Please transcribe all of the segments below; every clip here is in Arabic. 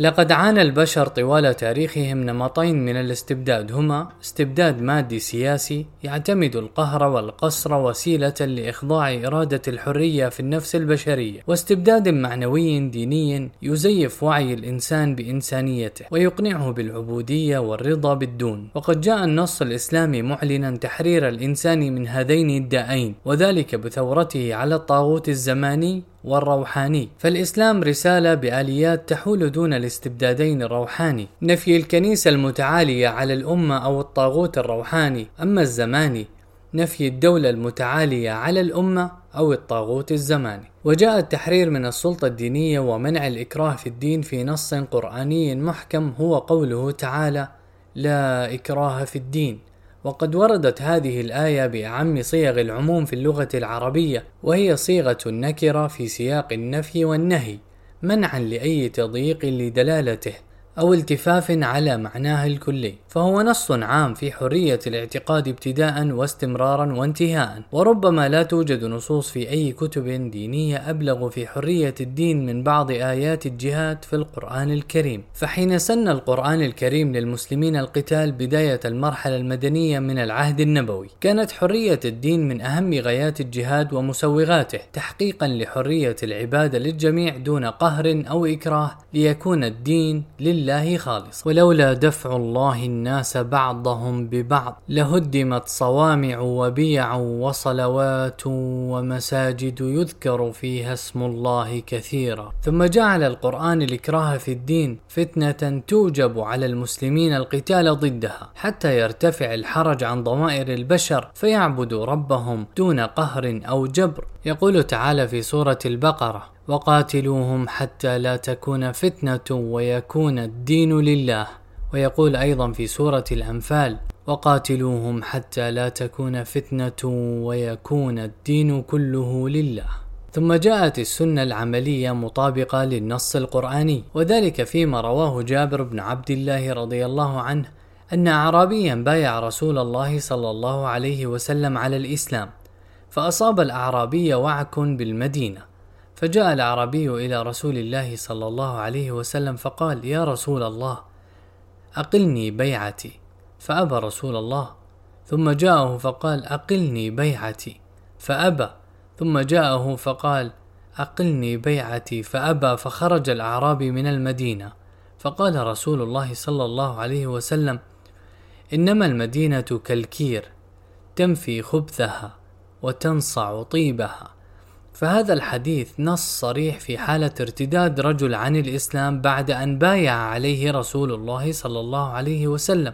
لقد عانى البشر طوال تاريخهم نمطين من الاستبداد. هما استبداد مادي سياسي يعتمد القهر والقصر وسيلة لإخضاع إرادة الحرية في النفس البشرية، واستبداد معنوي ديني يزيف وعي الإنسان بإنسانيته ويقنعه بالعبودية والرضا بالدون، وقد جاء النص الإسلامي معلنا تحرير الإنسان من هذين الدائين، وذلك بثورته على الطاغوت الزماني والروحاني. فالإسلام رسالة بآليات تحول دون الاستبدادين الروحاني. نفي الكنيسة المتعالية على الأمة أو الطاغوت الروحاني. أما الزماني نفي الدولة المتعالية على الأمة أو الطاغوت الزماني. وجاء التحرير من السلطة الدينية ومنع الإكراه في الدين في نص قرآني محكم هو قوله تعالى لا إكراه في الدين وقد وردت هذه الآية بأعم صيغ العموم في اللغة العربية وهي صيغة النكرة في سياق النفي والنهي منعا لأي تضييق لدلالته أو التفاف على معناه الكلي. فهو نص عام في حرية الاعتقاد ابتداء واستمرارا وانتهاء. وربما لا توجد نصوص في أي كتب دينية أبلغ في حرية الدين من بعض آيات الجهاد في القرآن الكريم. فحين سن القرآن الكريم للمسلمين القتال بداية المرحلة المدنية من العهد النبوي كانت حرية الدين من أهم غايات الجهاد ومسوغاته تحقيقا لحرية العبادة للجميع دون قهر أو إكراه ليكون الدين لله خالص. ولولا دفع الله الناس بعضهم ببعض. لهدمت صوامع وبيع وصلوات ومساجد يذكر فيها اسم الله كثيرا. ثم جعل القرآن الإكراه في الدين فتنة توجب على المسلمين القتال ضدها. حتى يرتفع الحرج عن ضمائر البشر فيعبدوا ربهم دون قهر أو جبر. يقول تعالى في سورة البقرة وقاتلوهم حتى لا تكون فتنة ويكون الدين لله. ويقول أيضا في سورة الأنفال وقاتلوهم حتى لا تكون فتنة ويكون الدين كله لله. ثم جاءت السنة العملية مطابقة للنص القرآني وذلك فيما رواه جابر بن عبد الله رضي الله عنه أن أعرابيا بايع رسول الله صلى الله عليه وسلم على الإسلام فأصاب الأعرابي وعك بالمدينة. فجاء الأعرابي إلى رسول الله صلى الله عليه وسلم فقال يا رسول الله أقلني بيعتي فأبى رسول الله. ثم جاءه فقال أقلني بيعتي فأبى. ثم جاءه فقال أقلني بيعتي فأبى. فخرج الأعرابي من المدينة. فقال رسول الله صلى الله عليه وسلم إنما المدينة كالكير تنفي خبثها وتنصع طيبها. فهذا الحديث نص صريح في حالة ارتداد رجل عن الإسلام بعد أن بايع عليه رسول الله صلى الله عليه وسلم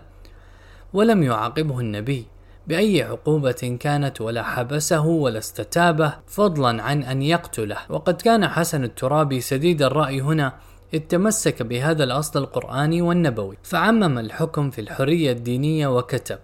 ولم يعاقبه النبي بأي عقوبة كانت ولا حبسه ولا استتابه فضلا عن أن يقتله. وقد كان حسن الترابي سديد الرأي هنا إذ تمسك بهذا الأصل القرآني والنبوي فعمم الحكم في الحرية الدينية وكتب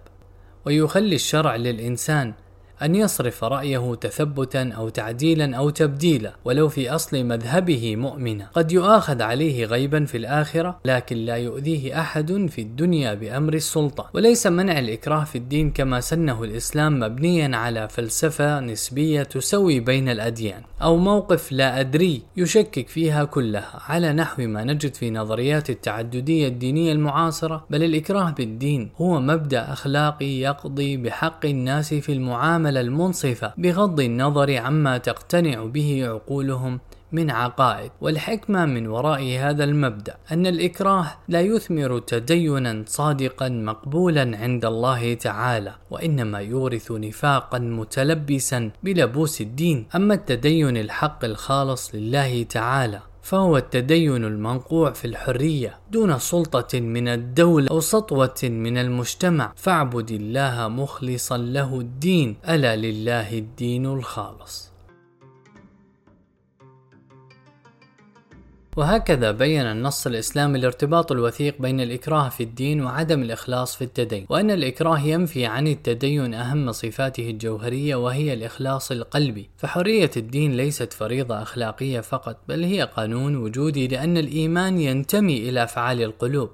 ويخلي الشرع للإنسان أن يصرف رأيه تثبتا أو تعديلا أو تبديلا ولو في أصل مذهبه مؤمنا. قد يؤاخذ عليه غيبا في الآخرة لكن لا يؤذيه أحد في الدنيا بأمر السلطة وليس منع الإكراه في الدين كما سنه الإسلام مبنيا على فلسفة نسبية تسوي بين الأديان أو موقف لا أدري يشكك فيها كلها. على نحو ما نجد في نظريات التعددية الدينية المعاصرة بل الإكراه بالدين هو مبدأ أخلاقي يقضي بحق الناس في المعاملة المعاملة المنصفة بغض النظر عما تقتنع به عقولهم من عقائد. والحكمة من وراء هذا المبدأ أن الإكراه لا يثمر تدينا صادقا مقبولا عند الله تعالى وإنما يورث نفاقا متلبسا بلبوس الدين. أما التدين الحق الخالص لله تعالى فهو التدين المنقوع في الحرية دون سلطة من الدولة أو سطوة من المجتمع. فاعبد الله مخلصا له الدين. ألا لله الدين الخالص. وهكذا بين النص الإسلامي الارتباط الوثيق بين الإكراه في الدين وعدم الإخلاص في التدين، وأن الإكراه ينفي عن التدين أهم صفاته الجوهرية وهي الإخلاص القلبي، فحرية الدين ليست فريضة أخلاقية فقط، بل هي قانون وجودي لأن الإيمان ينتمي إلى أفعال القلوب،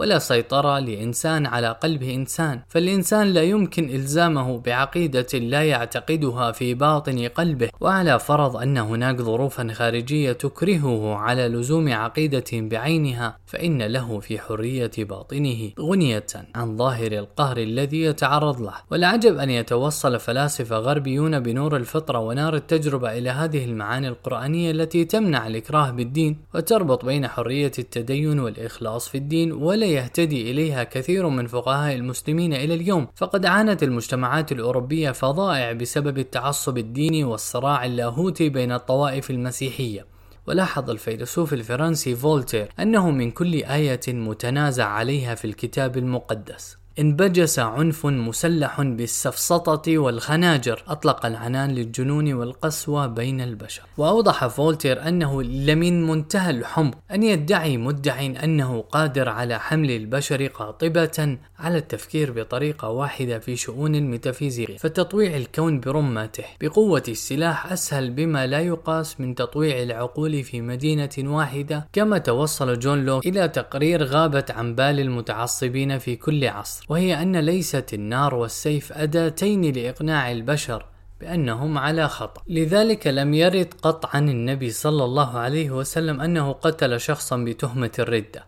ولا سيطرة لإنسان على قلب إنسان. فالإنسان لا يمكن إلزامه بعقيدة لا يعتقدها في باطن قلبه. وعلى فرض أن هناك ظروفا خارجية تكرهه على لزوم عقيدة بعينها فإن له في حرية باطنه غنية عن ظاهر القهر الذي يتعرض له. والعجب أن يتوصل فلاسفة غربيون بنور الفطرة ونار التجربة إلى هذه المعاني القرآنية التي تمنع الإكراه بالدين وتربط بين حرية التدين والإخلاص في الدين ولا يهتدي إليها كثير من فقهاء المسلمين إلى اليوم فقد عانت المجتمعات الأوروبية فظائع بسبب التعصب الديني والصراع اللاهوتي بين الطوائف المسيحية. ولاحظ الفيلسوف الفرنسي فولتير أنه من كل آية متنازع عليها في الكتاب المقدس. انبجس عنف مسلح بالسفسطة والخناجر أطلق العنان للجنون والقسوة بين البشر. وأوضح فولتير أنه لمن منتهى الحمق أن يدعي مدع أنه قادر على حمل البشر قاطبة على التفكير بطريقة واحدة في شؤون الميتافيزيقية فتطويع الكون برمته بقوة السلاح أسهل بما لا يقاس من تطويع العقول في مدينة واحدة كما توصل جون لوك إلى تقرير غابت عن بال المتعصبين في كل عصر وهي أن ليست النار والسيف أداتين لإقناع البشر بأنهم على خطأ. لذلك لم يرد قط عن النبي صلى الله عليه وسلم أنه قتل شخصا بتهمة الردة.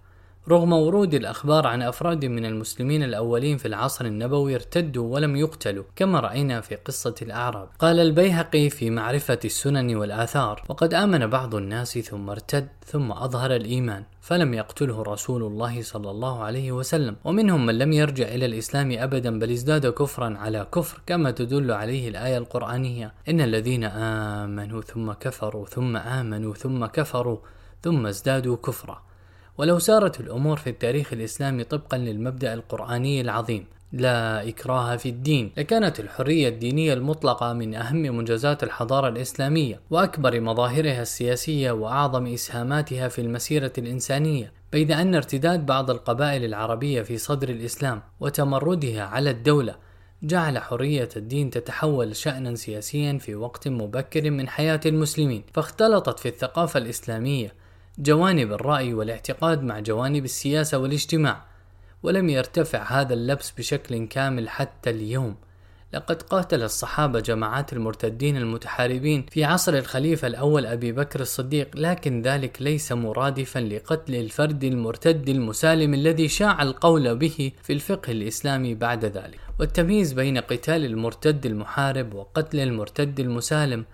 رغم ورود الأخبار عن أفراد من المسلمين الأولين في العصر النبوي ارتدوا ولم يقتلوا كما رأينا في قصة الأعراب. قال البيهقي في معرفة السنن والآثار وقد آمن بعض الناس ثم ارتد ثم أظهر الإيمان فلم يقتله رسول الله صلى الله عليه وسلم. ومنهم من لم يرجع إلى الإسلام أبدا بل ازداد كفرا على كفر كما تدل عليه الآية القرآنية إن الذين آمنوا ثم كفروا ثم آمنوا ثم كفروا ثم ازدادوا كفرا. ولو سارت الأمور في التاريخ الإسلامي طبقا للمبدأ القرآني العظيم. لا إكراه في الدين. لكانت الحرية الدينية المطلقة من أهم منجزات الحضارة الإسلامية وأكبر مظاهرها السياسية وأعظم إسهاماتها في المسيرة الإنسانية. بيد أن ارتداد بعض القبائل العربية في صدر الإسلام وتمردها على الدولة جعل حرية الدين تتحول شأنا سياسيا في وقت مبكر من حياة المسلمين. فاختلطت في الثقافة الإسلامية جوانب الرأي والاعتقاد مع جوانب السياسة والاجتماع ولم يرتفع هذا اللبس بشكل كامل حتى اليوم. لقد قاتل الصحابة جماعات المرتدين المتحاربين في عصر الخليفة الأول أبي بكر الصديق لكن ذلك ليس مرادفا لقتل الفرد المرتد المسالم الذي شاع القول به في الفقه الإسلامي بعد ذلك. والتمييز بين قتال المرتد المحارب وقتل المرتد المسالم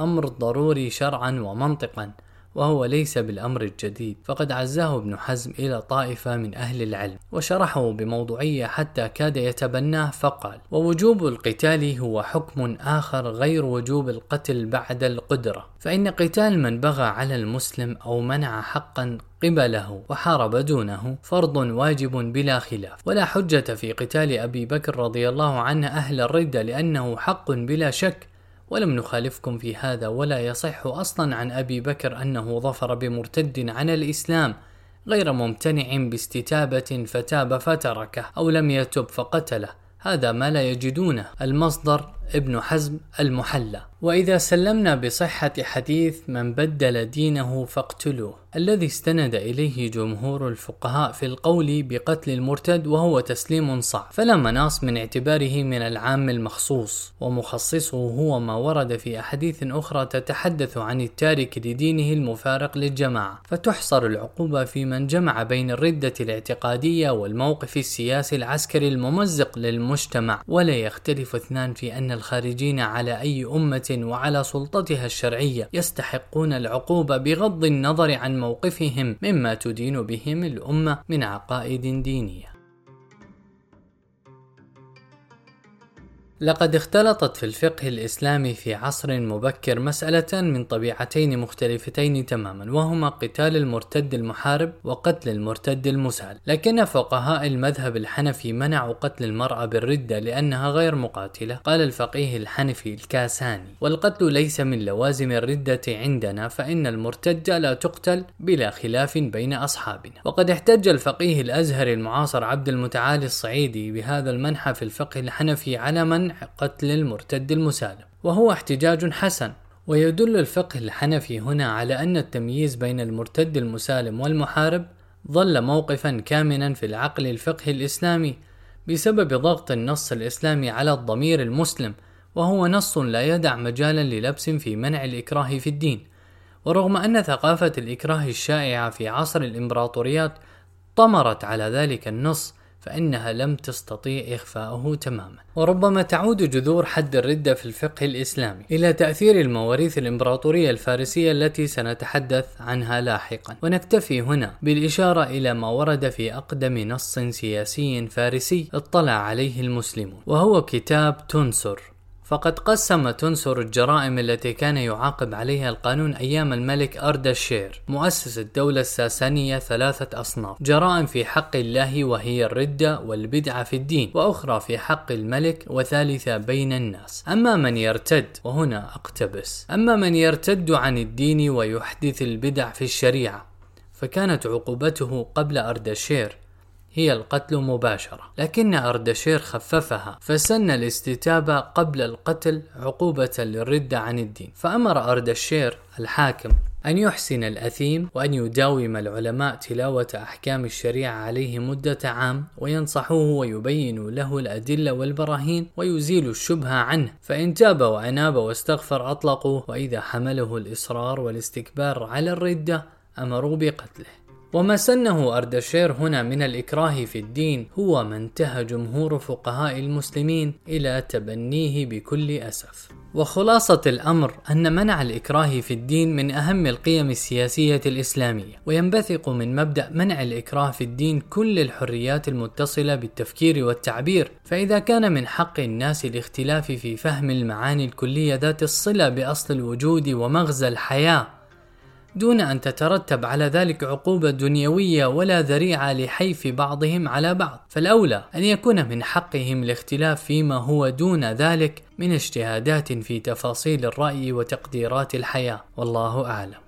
أمر ضروري شرعا ومنطقا. وهو ليس بالأمر الجديد. فقد عزاه ابن حزم إلى طائفة من أهل العلم وشرحه بموضوعية حتى كاد يتبناه فقال ووجوب القتال هو حكم آخر غير وجوب القتل بعد القدرة. فإن قتال من بغى على المسلم أو منع حقا قبله وحارب دونه فرض واجب بلا خلاف. ولا حجة في قتال أبي بكر رضي الله عنه أهل الردة لأنه حق بلا شك ولم نخالفكم في هذا ولا يصح أصلا عن أبي بكر أنه ظفر بمرتد عن الإسلام غير ممتنع باستتابة فتاب فتركه أو لم يتب فقتله. هذا ما لا يجدونه. المصدر ابن حزم المحلى. وإذا سلمنا بصحة حديث من بدل دينه فاقتلوه الذي استند إليه جمهور الفقهاء في القول بقتل المرتد وهو تسليم صعب فلا مناص من اعتباره من العام المخصوص ومخصصه هو ما ورد في أحاديث أخرى تتحدث عن التارك لدينه المفارق للجماعة فتحصر العقوبة في من جمع بين الردة الاعتقادية والموقف السياسي العسكري الممزق للمجتمع ولا يختلف اثنان في أن الخارجين على أي أمة وعلى سلطتها الشرعية يستحقون العقوبة بغض النظر عن موقفهم مما تدين بهم الأمة من عقائد دينية. لقد اختلطت في الفقه الإسلامي في عصر مبكر مسألة من طبيعتين مختلفتين تماما وهما قتال المرتد المحارب وقتل المرتد المسال. لكن فقهاء المذهب الحنفي منعوا قتل المرأة بالردة لأنها غير مقاتلة قال الفقيه الحنفي الكاساني. والقتل ليس من لوازم الردة عندنا فإن المرتد لا تقتل بلا خلاف بين أصحابنا. وقد احتج الفقيه الأزهري المعاصر عبد المتعالي الصعيدي بهذا المنحى في الفقه الحنفي على من قتل المرتد المسالم وهو احتجاج حسن. ويدل الفقه الحنفي هنا على أن التمييز بين المرتد المسالم والمحارب ظل موقفا كامنا في العقل الفقهي الإسلامي بسبب ضغط النص الإسلامي على الضمير المسلم وهو نص لا يدع مجالا للبس في منع الإكراه في الدين. ورغم أن ثقافة الإكراه الشائعة في عصر الإمبراطوريات طمرت على ذلك النص فإنها لم تستطيع إخفاءه تماما. وربما تعود جذور حد الردة في الفقه الإسلامي إلى تأثير المواريث الإمبراطورية الفارسية التي سنتحدث عنها لاحقا. ونكتفي هنا بالإشارة إلى ما ورد في أقدم نص سياسي فارسي اطلع عليه المسلمون وهو كتاب تنسر فقد قسم تنسر الجرائم التي كان يعاقب عليها القانون أيام الملك أردشير مؤسس الدولة الساسانية ثلاثة أصناف جرائم في حق الله وهي الردة والبدعة في الدين وأخرى في حق الملك وثالثة بين الناس. أما من يرتد وهنا أقتبس أما من يرتد عن الدين ويحدث البدع في الشريعة فكانت عقوبته قبل أردشير هي القتل مباشرة. لكن أردشير خففها فسن الاستتابة قبل القتل عقوبة للردة عن الدين. فأمر أردشير الحاكم أن يحسن الأثيم وأن يداوم العلماء تلاوة أحكام الشريعة عليه مدة عام وينصحوه ويبين له الأدلة والبراهين ويزيل الشبهة عنه. فإن تاب وأناب واستغفر أطلقوه وإذا حمله الإصرار والاستكبار على الردة أمروا بقتله. وما سنه أردشير هنا من الإكراه في الدين هو ما انتهى جمهور فقهاء المسلمين إلى تبنيه بكل أسف. وخلاصة الأمر أن منع الإكراه في الدين من أهم القيم السياسية الإسلامية، وينبثق من مبدأ منع الإكراه في الدين كل الحريات المتصلة بالتفكير والتعبير، فإذا كان من حق الناس الاختلاف في فهم المعاني الكلية ذات الصلة بأصل الوجود ومغزى الحياة دون أن تترتب على ذلك عقوبة دنيوية ولا ذريعة لحيف بعضهم على بعض. فالأولى أن يكون من حقهم الاختلاف فيما هو دون ذلك من اجتهادات في تفاصيل الرأي وتقديرات الحياة. والله أعلم.